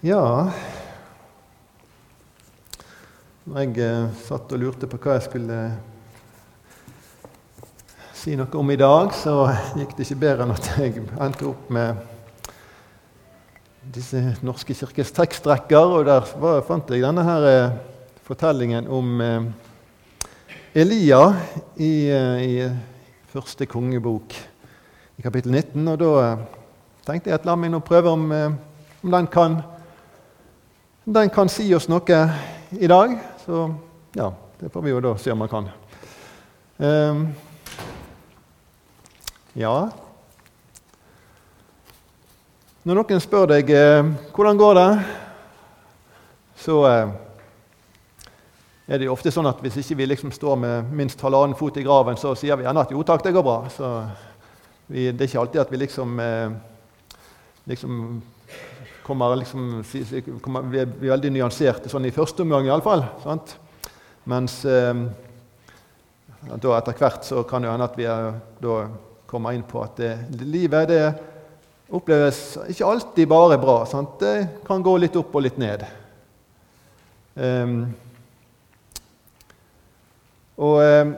Ja Når jeg eh, satt og lurte på hva jeg skulle si noe om i dag, så gikk det ikke bedre enn at jeg endte opp med disse Norske kirkes tekstrekker. Og der var, fant jeg denne her eh, fortellingen om eh, Elia i, eh, i første kongebok, i kapittel 19. Og da eh, tenkte jeg at la meg nå prøve om, eh, om den kan den kan si oss noe i dag. Så ja, det får vi jo da se om man kan. Um, ja Når noen spør deg eh, hvordan går det, så eh, er det jo ofte sånn at hvis ikke vi liksom står med minst halvannen fot i graven, så sier vi gjerne at jo takk, det går bra. Så vi, det er ikke alltid at vi liksom, eh, liksom kommer liksom, kommer, vi, er, veldig nyanserte sånn i første omgang iallfall. Mens eh, da etter hvert så kan det hende at vi er, da kommer inn på at det, livet det oppleves ikke alltid bare bra. Sant? Det kan gå litt opp og litt ned. Um, og um,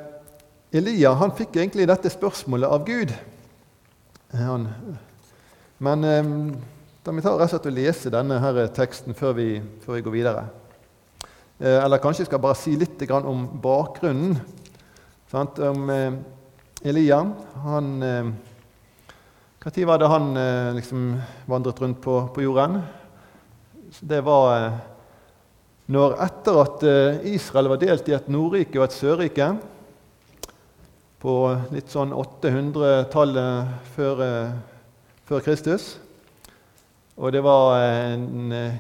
Elia han fikk egentlig dette spørsmålet av Gud. Han, men um, da vi tar rett og slett og lese denne her teksten før vi, før vi går videre. Eh, eller kanskje jeg skal bare si litt om bakgrunnen. Sant? Om eh, Elia han, eh, Når var det han eh, liksom vandret rundt på, på jorden? Det var eh, når etter at eh, Israel var delt i et Nordrike og et Sørrike på litt sånn 800-tallet før, før Kristus og det var en eh,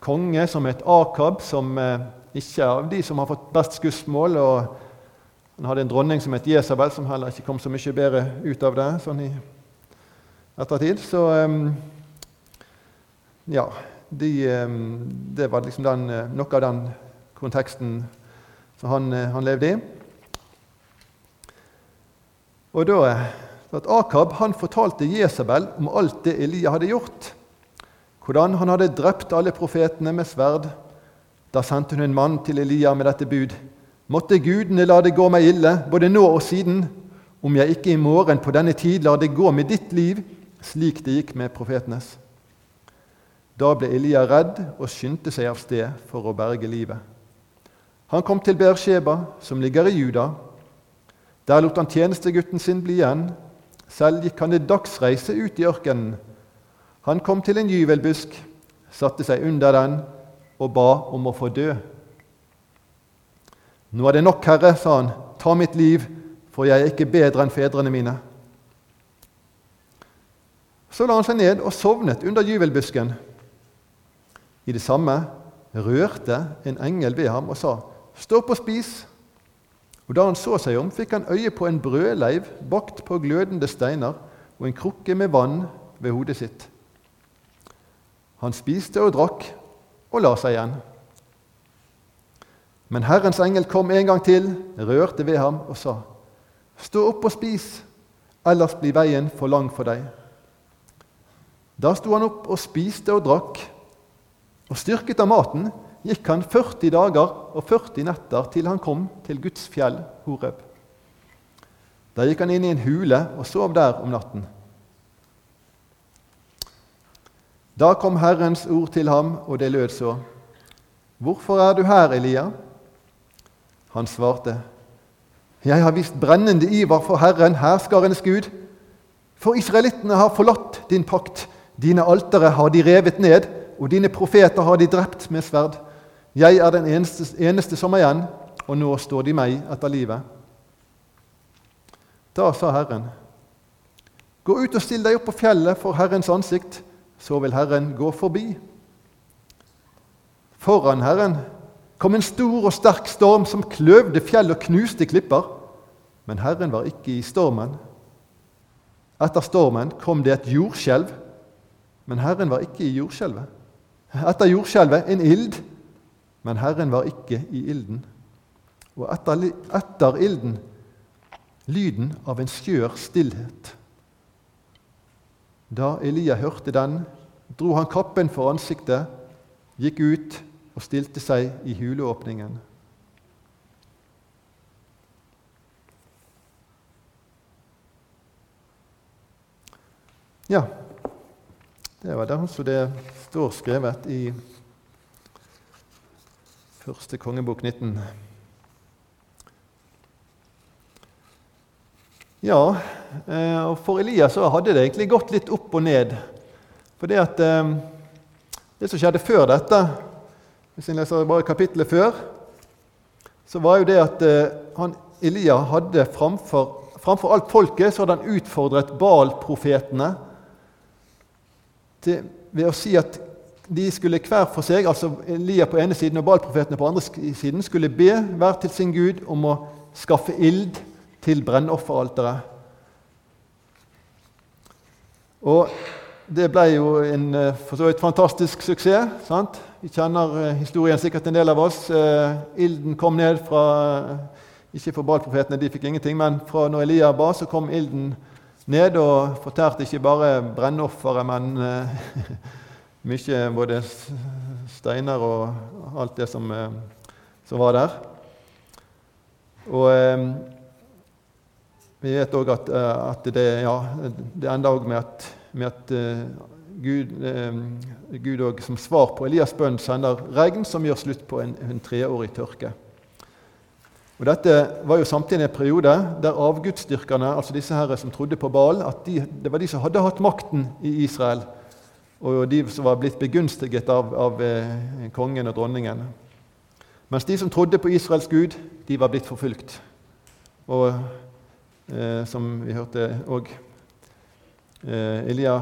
konge som het Akab, som eh, ikke er av de som har fått best skussmål. og Han hadde en dronning som het Jesabel, som heller ikke kom så mye bedre ut av det sånn i ettertid. Så eh, ja de, Det var liksom den, noe av den konteksten som han, han levde i. Og da at Akab han fortalte Jesabel om alt det Elia hadde gjort hvordan han hadde drept alle profetene med sverd. Da sendte hun en mann til Elia med dette bud. Måtte gudene la det gå meg ille, både nå og siden, om jeg ikke i morgen på denne tid lar det gå med ditt liv, slik det gikk med profetenes. Da ble Elia redd og skyndte seg av sted for å berge livet. Han kom til Beersheba, som ligger i Juda. Der lot han tjenestegutten sin bli igjen. Selv gikk han en dagsreise ut i ørkenen han kom til en gyvelbusk, satte seg under den og ba om å få dø. Nå er det nok, Herre, sa han, ta mitt liv, for jeg er ikke bedre enn fedrene mine. Så la han seg ned og sovnet under gyvelbusken. I det samme rørte en engel ved ham og sa, Stå opp og spis. Og Da han så seg om, fikk han øye på en brødleiv bakt på glødende steiner og en krukke med vann ved hodet sitt. Han spiste og drakk og la seg igjen. Men Herrens engel kom en gang til, rørte ved ham og sa:" Stå opp og spis, ellers blir veien for lang for deg. Da sto han opp og spiste og drakk, og styrket av maten gikk han 40 dager og 40 netter til han kom til Guds fjell, Horeb. Da gikk han inn i en hule og sov der om natten. Da kom Herrens ord til ham, og det lød så.: Hvorfor er du her, Elia? Han svarte, Jeg har vist brennende iver for Herren, herskarenes Gud. For israelittene har forlatt din pakt. Dine altere har de revet ned, og dine profeter har de drept med sverd. Jeg er den eneste, eneste som er igjen, og nå står de meg etter livet. Da sa Herren, Gå ut og still deg opp på fjellet for Herrens ansikt så vil Herren gå forbi. Foran Herren kom en stor og sterk storm som kløvde fjell og knuste klipper. Men Herren var ikke i stormen. Etter stormen kom det et jordskjelv, men Herren var ikke i jordskjelvet. Etter jordskjelvet en ild, men Herren var ikke i ilden. Og etter, etter ilden lyden av en skjør stillhet. Da Elia hørte den, dro han kappen for ansiktet gikk ut og stilte seg i huleåpningen. Ja, det var det som det står skrevet i første kongebok 19. Ja, eh, og for Elias så hadde det egentlig gått litt opp og ned. For det at eh, det som skjedde før dette, hvis jeg leser bare kapittelet før, så var jo det at eh, han, Elia hadde framfor, framfor alt folket så hadde han utfordret Baal-profetene ved å si at de skulle hver for seg, altså Elia på ene siden og Baal-profetene på andre siden, skulle be hver til sin gud om å skaffe ild til brennofferalteret. Og det ble jo en eh, for så vidt fantastisk suksess. sant? Vi kjenner eh, historien sikkert en del av oss. Eh, ilden kom ned fra Ikke fra Baal-profetene, de fikk ingenting, men fra når Elia ba, så kom ilden ned og fortærte ikke bare brennofferet, men mye både steiner og alt det som, som var der. Og vi vet òg at, at, det, ja, det enda med at med at uh, Gud, uh, Gud og, som svar på Elias' bønn sender regn som gjør slutt på en, en treårig tørke. Og Dette var jo samtidig en periode der avgudsdyrkerne, altså disse her som trodde på Baal, at de, det var de som hadde hatt makten i Israel, og de som var blitt begunstiget av, av eh, kongen og dronningen. Mens de som trodde på Israels gud, de var blitt forfulgt. Og eh, som vi hørte òg Eh, Elia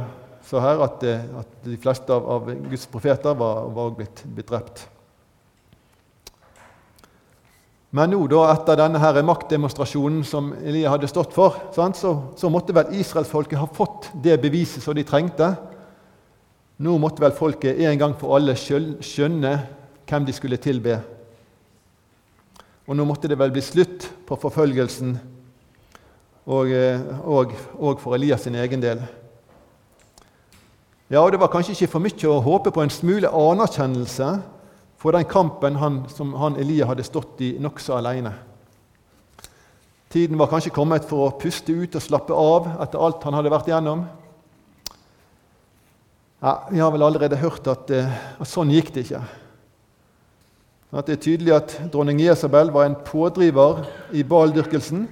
sa her at, eh, at, de fleste av, av Guds profeter var, òg blitt, blitt, drept. Men nå, da, etter denne her maktdemonstrasjonen som Elia hadde stått for, sant, så, så, måtte vel israelsfolket ha fått det beviset som de trengte. Nå måtte vel folket en gang for alle skjønne hvem de skulle tilbe. Og nå måtte det vel bli slutt på forfølgelsen og, eh, og, og for Elias sin egen del. Ja, og Det var kanskje ikke for mye å håpe på en smule anerkjennelse for den kampen han, som han Elia hadde stått i nokså alene. Tiden var kanskje kommet for å puste ut og slappe av etter alt han hadde vært igjennom. Ja, Vi har vel allerede hørt at, eh, at sånn gikk det ikke. At det er tydelig at dronning Jesabel var en pådriver i baldyrkelsen.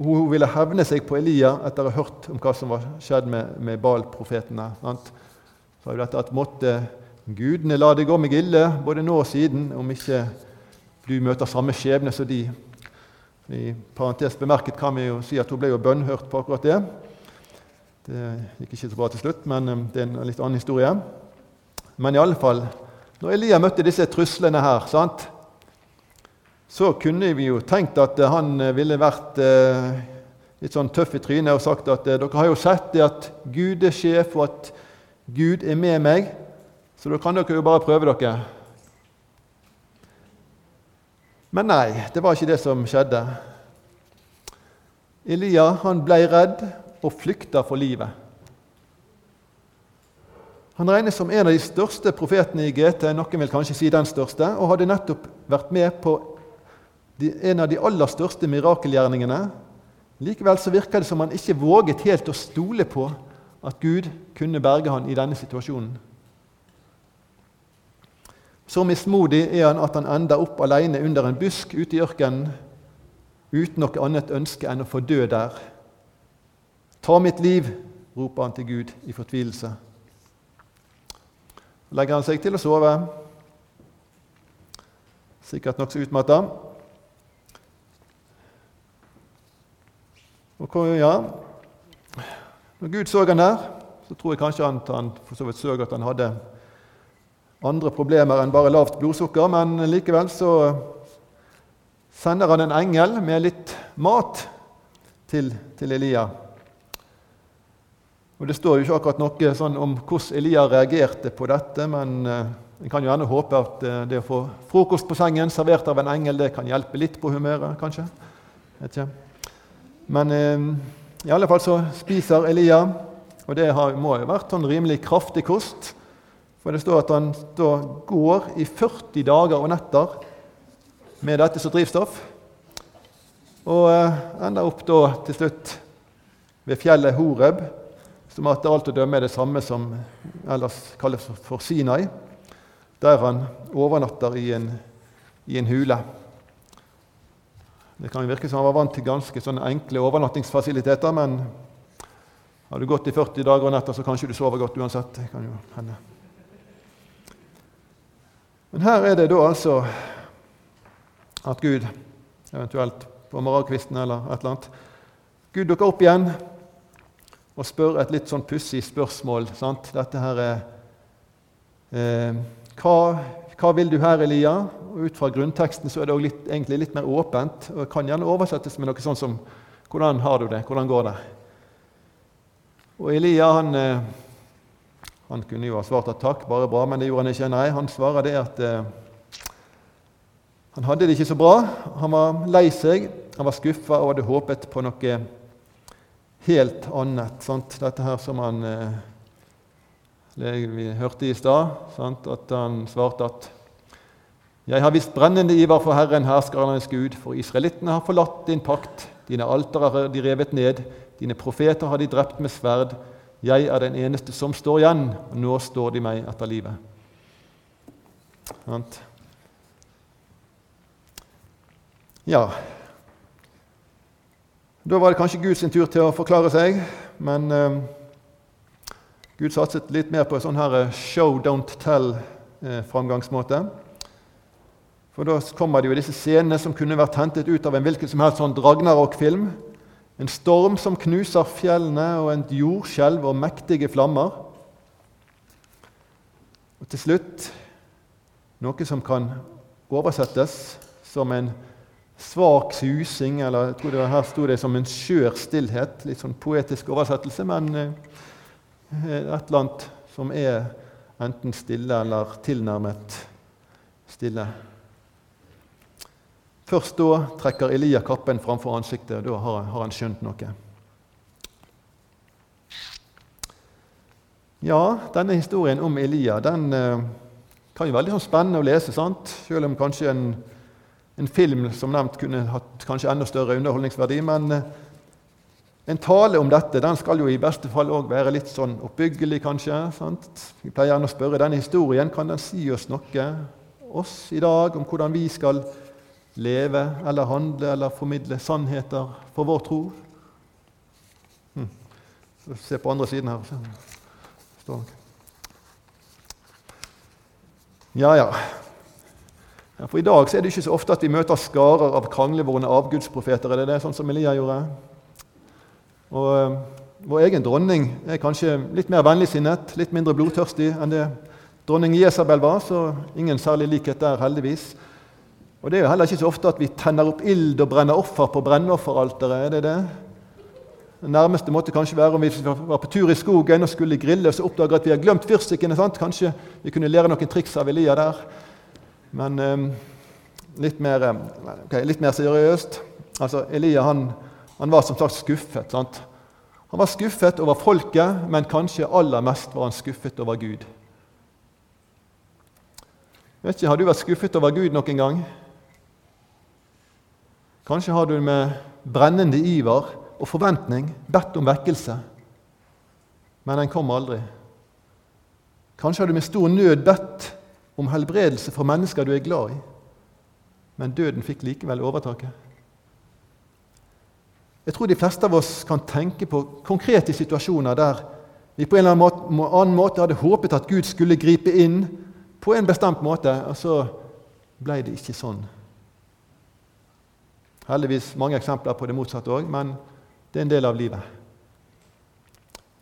Hun ville hevne seg på Elia etter å ha hørt om hva som var skjedd med, med Baal-profetene. Så dette at måtte gudene la det gå meg ille, både nå og siden, om ikke du møter samme skjebne som de. I parentes bemerket kan vi jo si at hun ble jo bønnhørt på akkurat det. Det gikk ikke så bra til slutt, men um, det er en litt annen historie. Men i alle fall, når Elia møtte disse truslene her sant? Så kunne vi jo tenkt at eh, han eh, ville vært eh, litt sånn tøff i trynet og sagt at dere har jo sett det at Gud er sjef, og at Gud er med meg, så da kan dere jo bare prøve dere. Men nei, det var ikke det som skjedde. Elia han ble redd og flykta for livet. Han regnes som en av de største profetene i GT, noen vil kanskje si den største, og hadde nettopp vært med på en av de aller største mirakelgjerningene. Likevel så virker det som han ikke våget helt å stole på at Gud kunne berge han i denne situasjonen. Så mismodig er han at han ender opp alene under en busk ute i ørkenen uten noe annet ønske enn å få dø der. Ta mitt liv, roper han til Gud i fortvilelse. Legger han seg til å sove, sikkert nokså utmatta. Og ja, Når Gud så han der, så tror jeg kanskje han, han for så vidt så at han hadde andre problemer enn bare lavt blodsukker, men likevel så sender han en engel med litt mat til, til Elia. Og Det står jo ikke akkurat noe sånn om hvordan Elia reagerte på dette, men eh, en kan jo gjerne håpe at eh, det å få frokost på sengen servert av en engel det kan hjelpe litt på humøret, kanskje. Vet ikke. Men eh, i alle fall så spiser Elia, og det må ha vært sånn rimelig kraftig kost. For det står at han da går i 40 dager og netter med dette som drivstoff. Og eh, ender opp da til slutt ved fjellet Horeb, som etter alt å dømme er det samme som ellers kalles for Sinai, der han overnatter i en, i en hule. Det kan virke som han var vant til ganske sånne enkle overnattingsfasiliteter, men har du gått i 40 dager og netter, så kanskje du sover godt uansett. Det kan jo hende. Men her er det da altså at Gud, eventuelt på morgenkvisten eller et eller annet Gud dukker opp igjen og spør et litt sånn pussig spørsmål. Sant? Dette her er eh, hva, hva, vil du her, Elia? Og Ut fra grunnteksten så er det litt, egentlig litt mer åpent. og Kan gjerne oversettes med noe sånn som Hvordan har du det? Hvordan går det? Og Elia han, eh, han kunne jo ha svart at takk, bare bra, men det gjorde han ikke. Nei, han svarer det at eh, han hadde det ikke så bra. Han var lei seg, han var skuffa og hadde håpet på noe helt annet. Sant? Dette her som han eh, vi hørte i stad, at han svarte at jeg har visst brennende iver for Herren, herskernes Gud, for israelittene har forlatt din pakt, dine alter har de revet ned, dine profeter har de drept med sverd. Jeg er den eneste som står igjen, og nå står de meg etter livet. Ja. Da var det kanskje Guds tur til å forklare seg, men uh, Gud satset litt mer på en sånn her eh, show, don't tell-framgangsmåte. Eh, For da kommer det jo disse scenene som kunne vært hentet ut av en hvilken som helst sånn Dragnarok-film. En storm som knuser fjellene, og en jordskjelv og mektige flammer. Og til slutt noe som kan oversettes som en svak susing, eller jeg tror det her sto det som en skjør stillhet. Litt sånn poetisk oversettelse, men eh, et eller annet som er enten stille eller tilnærmet stille. Først da trekker Elia kappen framfor ansiktet, og da har, har han skjønt noe. Ja, denne historien om Elia den eh, kan jo veldig sånn spennende å lese, sant? selv om kanskje en, en, film som nevnt kunne hatt kanskje enda større underholdningsverdi. Men eh, en tale om dette den skal jo i beste fall òg være litt sånn oppbyggelig, kanskje. Sant? Vi pleier gjerne å spørre denne historien kan den si oss noe, oss i dag, om hvordan vi skal leve eller handle eller formidle sannheter for vår tro. Hm. Se på andre siden her. Ja, ja. For I dag er det ikke så ofte at vi møter skarer av kranglevorne avgudsprofeter. Er det det, sånn som Elia gjorde? Og uh, Vår egen dronning er kanskje litt mer vennligsinnet, litt mindre blodtørstig enn det dronning Jesabel var, så ingen særlig likhet der, heldigvis. Og Det er jo heller ikke så ofte at vi tenner opp ild og brenner offer på brennofferalteret. er det det? Den nærmeste måtte kanskje være om vi var på tur i skogen og skulle grille og så oppdager at vi har glemt fyrstikkene. Kanskje vi kunne lære noen triks av Elia der. Men um, litt, mer, okay, litt, mer, seriøst. Altså, Elia han, han var som sagt skuffet. Sant? Han var skuffet over folket, men kanskje aller mest var han skuffet over Gud. Vet ikke, Har du vært skuffet over Gud noen gang? Kanskje har du med brennende iver og forventning bedt om vekkelse, men den kom aldri. Kanskje har du med stor nød bedt om helbredelse for mennesker du er glad i, men døden fikk likevel overtaket. Jeg tror de fleste av oss kan tenke på konkrete situasjoner der vi på en eller annen måte hadde håpet at Gud skulle gripe inn på en bestemt måte, og så ble det ikke sånn. Heldigvis mange eksempler på det motsatte òg, men det er en del av livet.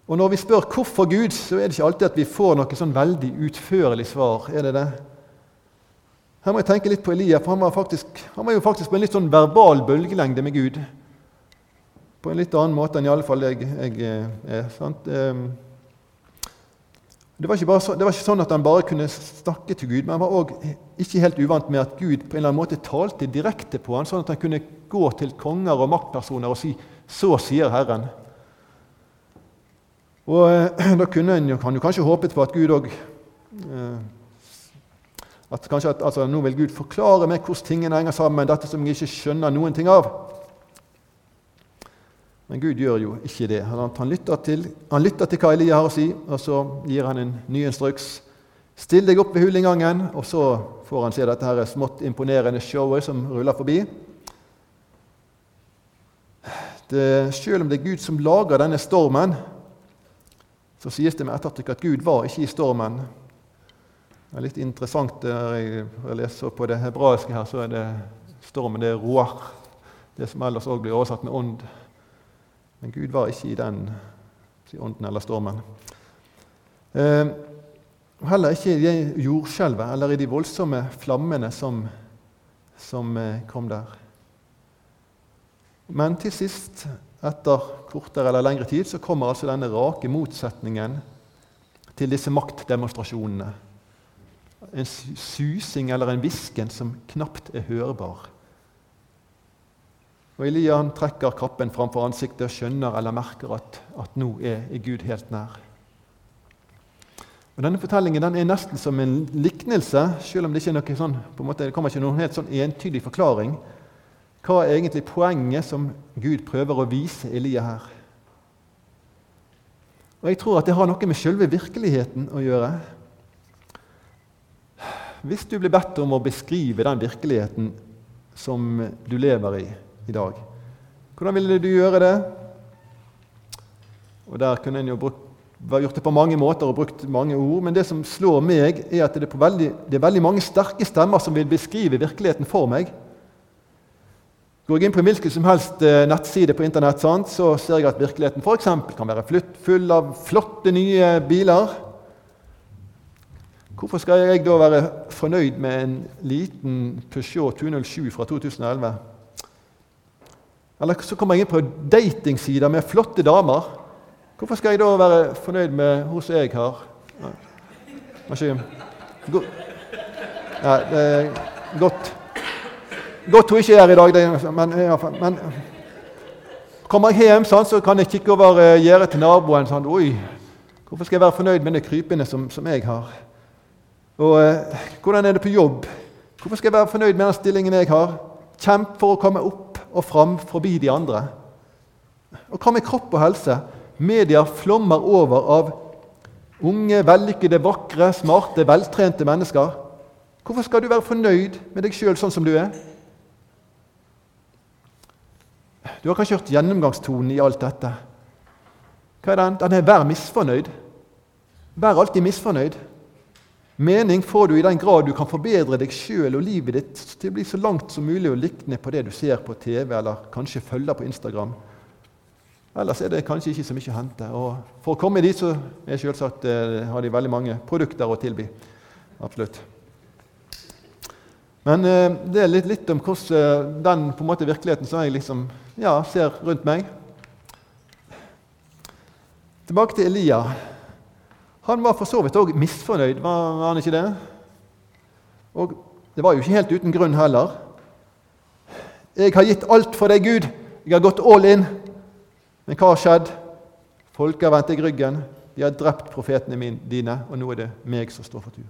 Og Når vi spør hvorfor Gud, så er det ikke alltid at vi får noe sånn veldig utførlig svar. er det det? Her må jeg tenke litt på Elia, for han var, faktisk, han var jo faktisk på en litt sånn verbal bølgelengde med Gud. På en litt annen måte enn iallfall jeg, jeg er. sant? Ehm, det var, så, det var, ikke sånn at han bare kunne snakke til Gud, men han var også ikke helt uvant med at Gud på en eller annen måte talte direkte på ham, sånn at han kunne gå til konger og maktpersoner og si 'Så sier Herren'. Og eh, Da kunne han, han jo kanskje håpet på at Gud òg Eh, at kanskje at, altså, Nå vil Gud forklare meg hvordan tingene henger sammen, dette som jeg ikke skjønner noen ting av. Men Gud gjør jo ikke det. Han, lytter, til, han lytter til hva Elia har å si, og så gir han en ny instruks. Still deg opp ved hulinngangen, og så får han se dette her smått imponerende showet som ruller forbi. Det, selv om det er Gud som lager denne stormen, så sies det med ettertrykk at Gud var ikke i stormen. Det er litt interessant når jeg leser på det hebraiske her, så er det stormen det er roar. Det som ellers òg blir oversatt med ånd. Men Gud var ikke i den ånden eller stormen. Eh, heller ikke i det jordskjelvet eller i de voldsomme flammene som, som eh, kom der. Men til sist, etter kortere eller lengre tid, så kommer altså denne rake motsetningen til disse maktdemonstrasjonene. En susing eller en hvisken som knapt er hørbar. Og Elia trekker kappen framfor ansiktet og skjønner eller merker at, at nå er, er, Gud helt nær. Og Denne fortellingen den er nesten som en liknelse, selv om det ikke er noe sånn, på en måte, det kommer ikke noen helt sånn entydig forklaring. Hva er egentlig poenget som Gud prøver å vise Elia her? Og Jeg tror at det har noe med selve virkeligheten å gjøre. Hvis du blir bedt om å beskrive den virkeligheten som du lever i i dag, hvordan ville du gjøre det? Og Der kunne en jo brukt, gjort det på mange måter og brukt mange ord, men det som slår meg, er at det er, veldig, det er veldig mange sterke stemmer som vil beskrive virkeligheten for meg. Går jeg inn på en hvilken som helst eh, nettside på Internett, sant, så ser jeg at virkeligheten f.eks. kan være full av flotte, nye biler. Hvorfor skal jeg da være fornøyd med en liten Peugeot 207 fra 2011? Eller så kommer jeg inn på datingsider med flotte damer. Hvorfor skal jeg da være fornøyd med hun som jeg har? Maskin. Ja, det er godt. Godt hun ikke er her i dag, det, men, men kommer jeg hjem, sånn, så kan jeg kikke over uh, gjerdet til naboen. Sånn, Oi, hvorfor skal jeg være fornøyd med de krypene som, som jeg har? Og uh, hvordan er det på jobb? Hvorfor skal jeg være fornøyd med den stillingen jeg har? Kjemp for å komme opp og fram forbi de andre. Og hva med kropp og helse? Media flommer over av unge, vellykkede, vakre, smarte, veltrente mennesker. Hvorfor skal du være fornøyd med deg sjøl sånn som du er? Du har kanskje hørt gjennomgangstonen i alt dette. Hva er den? Den er 'vær misfornøyd'. Vær alltid misfornøyd. Mening får du i den grad du kan forbedre deg sjøl og livet ditt til å bli så langt som mulig å likne på det du ser på TV eller kanskje følger på Instagram. Ellers er det kanskje ikke så mye å hente. Og for å komme dit så er selvsagt, eh, har de veldig mange produkter å tilby. Absolutt. Men eh, det er litt, litt om hvordan eh, den på en måte virkeligheten som jeg liksom, ja, ser rundt meg. Tilbake til Elia. Han var for så vidt òg misfornøyd, var han ikke det? Og det var jo ikke helt uten grunn heller. Jeg har gitt alt for deg, Gud. Jeg har gått all in. Men hva har skjedd? Folket har vendt deg ryggen. De har drept profetene dine, og nå er det meg som står for tur.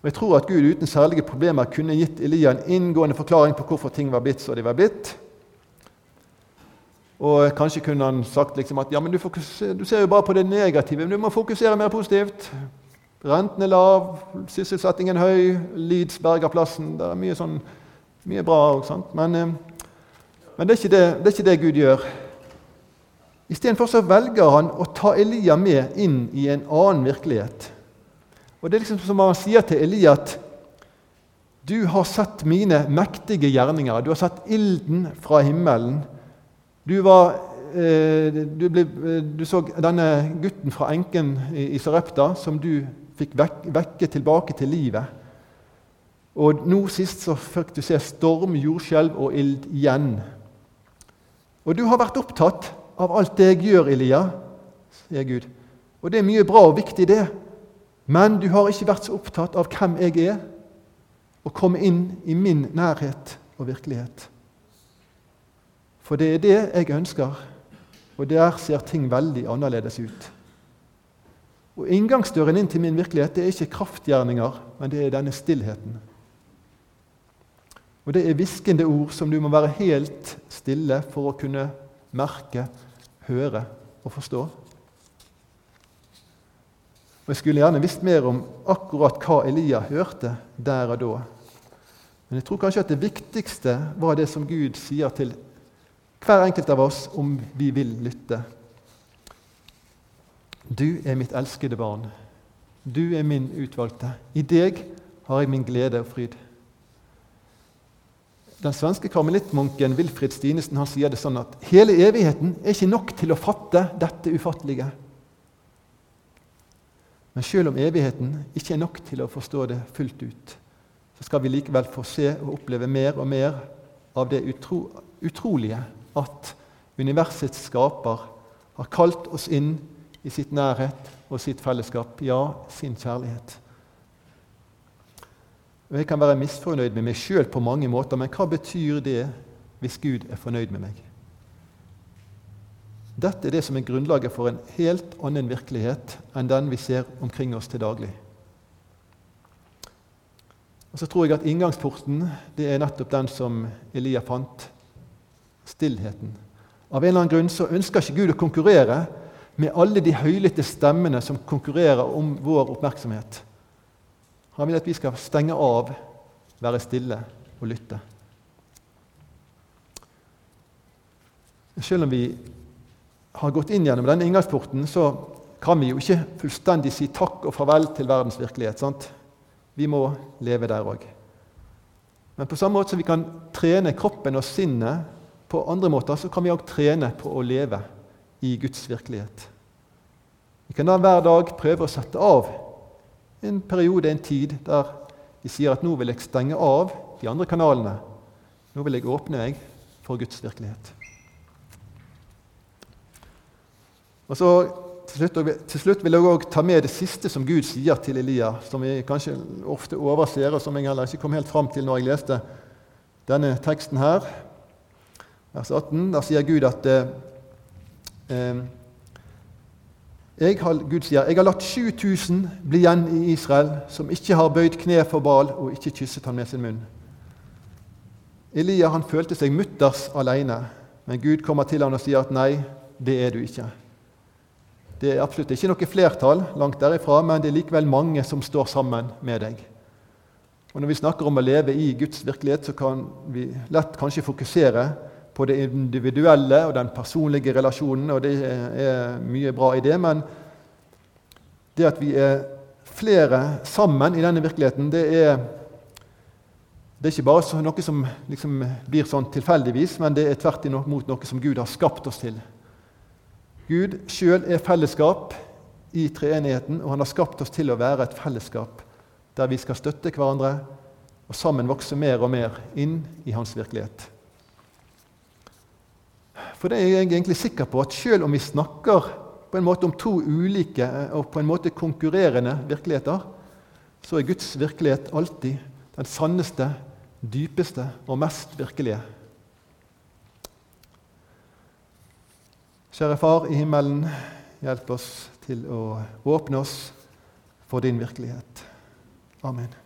Og Jeg tror at Gud uten særlige problemer kunne gitt Elia en inngående forklaring på hvorfor ting var blitt så de var blitt. Og Kanskje kunne han sagt liksom at ja, men du, du, ser jo bare på det negative, men du må fokusere mer positivt. Renten er lav, sysselsettingen høy, Leeds berger plassen. Det er mye, sånn, mye bra òg. Men, eh, men det, er det, det, er ikke det, Gud gjør. Istedenfor velger han å ta Elia med inn i en annen virkelighet. Og Det er liksom som han sier til Elia at du har sett mine mektige gjerninger. Du har sett ilden fra himmelen. Du, var, eh, du, ble, du så denne gutten fra enken i Sarepta som du fikk vekke tilbake til livet. Og nå sist så fikk du se storm, jordskjelv og ild igjen. Og du har vært opptatt av alt det jeg gjør, Elia, sier Gud. Og det er mye bra og viktig, det. Men du har ikke vært så opptatt av hvem jeg er, og komme inn i min nærhet og virkelighet. For det er det jeg ønsker, og der ser ting veldig annerledes ut. Og Inngangsdøren inn til min virkelighet det er ikke kraftgjerninger, men det er denne stillheten. Og det er hviskende ord som du må være helt stille for å kunne merke, høre og forstå. Og Jeg skulle gjerne visst mer om akkurat hva Elia hørte der og da. Men jeg tror kanskje at det viktigste var det som Gud sier til hver enkelt av oss om vi vil lytte. Du er mitt elskede barn. Du er min utvalgte. I deg har jeg min glede og fryd. Den svenske karmelittmunken Wilfrid Stinesen han sier det sånn at hele evigheten er ikke nok til å fatte dette ufattelige. Men selv om evigheten ikke er nok til å forstå det fullt ut, så skal vi likevel få se og oppleve mer og mer av det utro, utrolige at universets skaper har kalt oss inn i sitt nærhet og sitt fellesskap, ja, sin kjærlighet. Og Jeg kan være misfornøyd med meg sjøl på mange måter, men hva betyr det hvis Gud er fornøyd med meg? Dette er det som er grunnlaget for en helt annen virkelighet enn den vi ser omkring oss til daglig. Og så tror jeg at Inngangsporten det er nettopp den som Elia fant stillheten. Av en eller annen grunn så ønsker ikke Gud å konkurrere med alle de høylytte stemmene som konkurrerer om vår oppmerksomhet. Han vil at vi skal stenge av, være stille og lytte. Selv om vi har gått inn gjennom denne inngangsporten, så kan vi jo ikke fullstendig si takk og farvel til verdens virkelighet. sant? Vi må leve der òg. Men på samme måte som vi kan trene kroppen og sinnet på andre måter, så kan vi òg trene på å leve i Guds virkelighet. Vi kan da hver dag prøve å sette av en periode, en tid, der vi sier at nå vil jeg stenge av de andre kanalene. Nå vil jeg åpne meg for Guds virkelighet. Og så til slutt, til slutt vil jeg også ta med det siste som Gud sier til Elia, som vi kanskje ofte overser, og som jeg heller ikke kom helt fram til når jeg leste denne teksten her. Vers 18. Der sier Gud at eh, eh har, Gud sier jeg har latt 7000 bli igjen i Israel som ikke har bøyd kne for Baal og ikke kysset ham med sin munn. Elia han følte seg mutters alene, men Gud kommer til ham og sier at nei, det er du ikke. Det er absolutt ikke noe flertall, langt derifra, men det er likevel mange som står sammen med deg. Og Når vi snakker om å leve i Guds virkelighet, så kan vi lett kanskje fokusere på det individuelle og den personlige relasjonen, og det er mye bra i det. Men det at vi er flere sammen i denne virkeligheten, det er, det er ikke bare noe som liksom blir sånn tilfeldigvis, men det er tvert imot noe som Gud har skapt oss til. Gud sjøl er fellesskap i treenigheten, og han har skapt oss til å være et fellesskap der vi skal støtte hverandre og sammen vokse mer og mer inn i hans virkelighet. For det er jeg egentlig sikker på at selv om vi snakker på en måte om to ulike eh, og på en måte konkurrerende virkeligheter, så er Guds virkelighet alltid den sanneste, dypeste og mest virkelige. Kjære Far i himmelen, hjelp oss til å åpne oss for din virkelighet. Amen.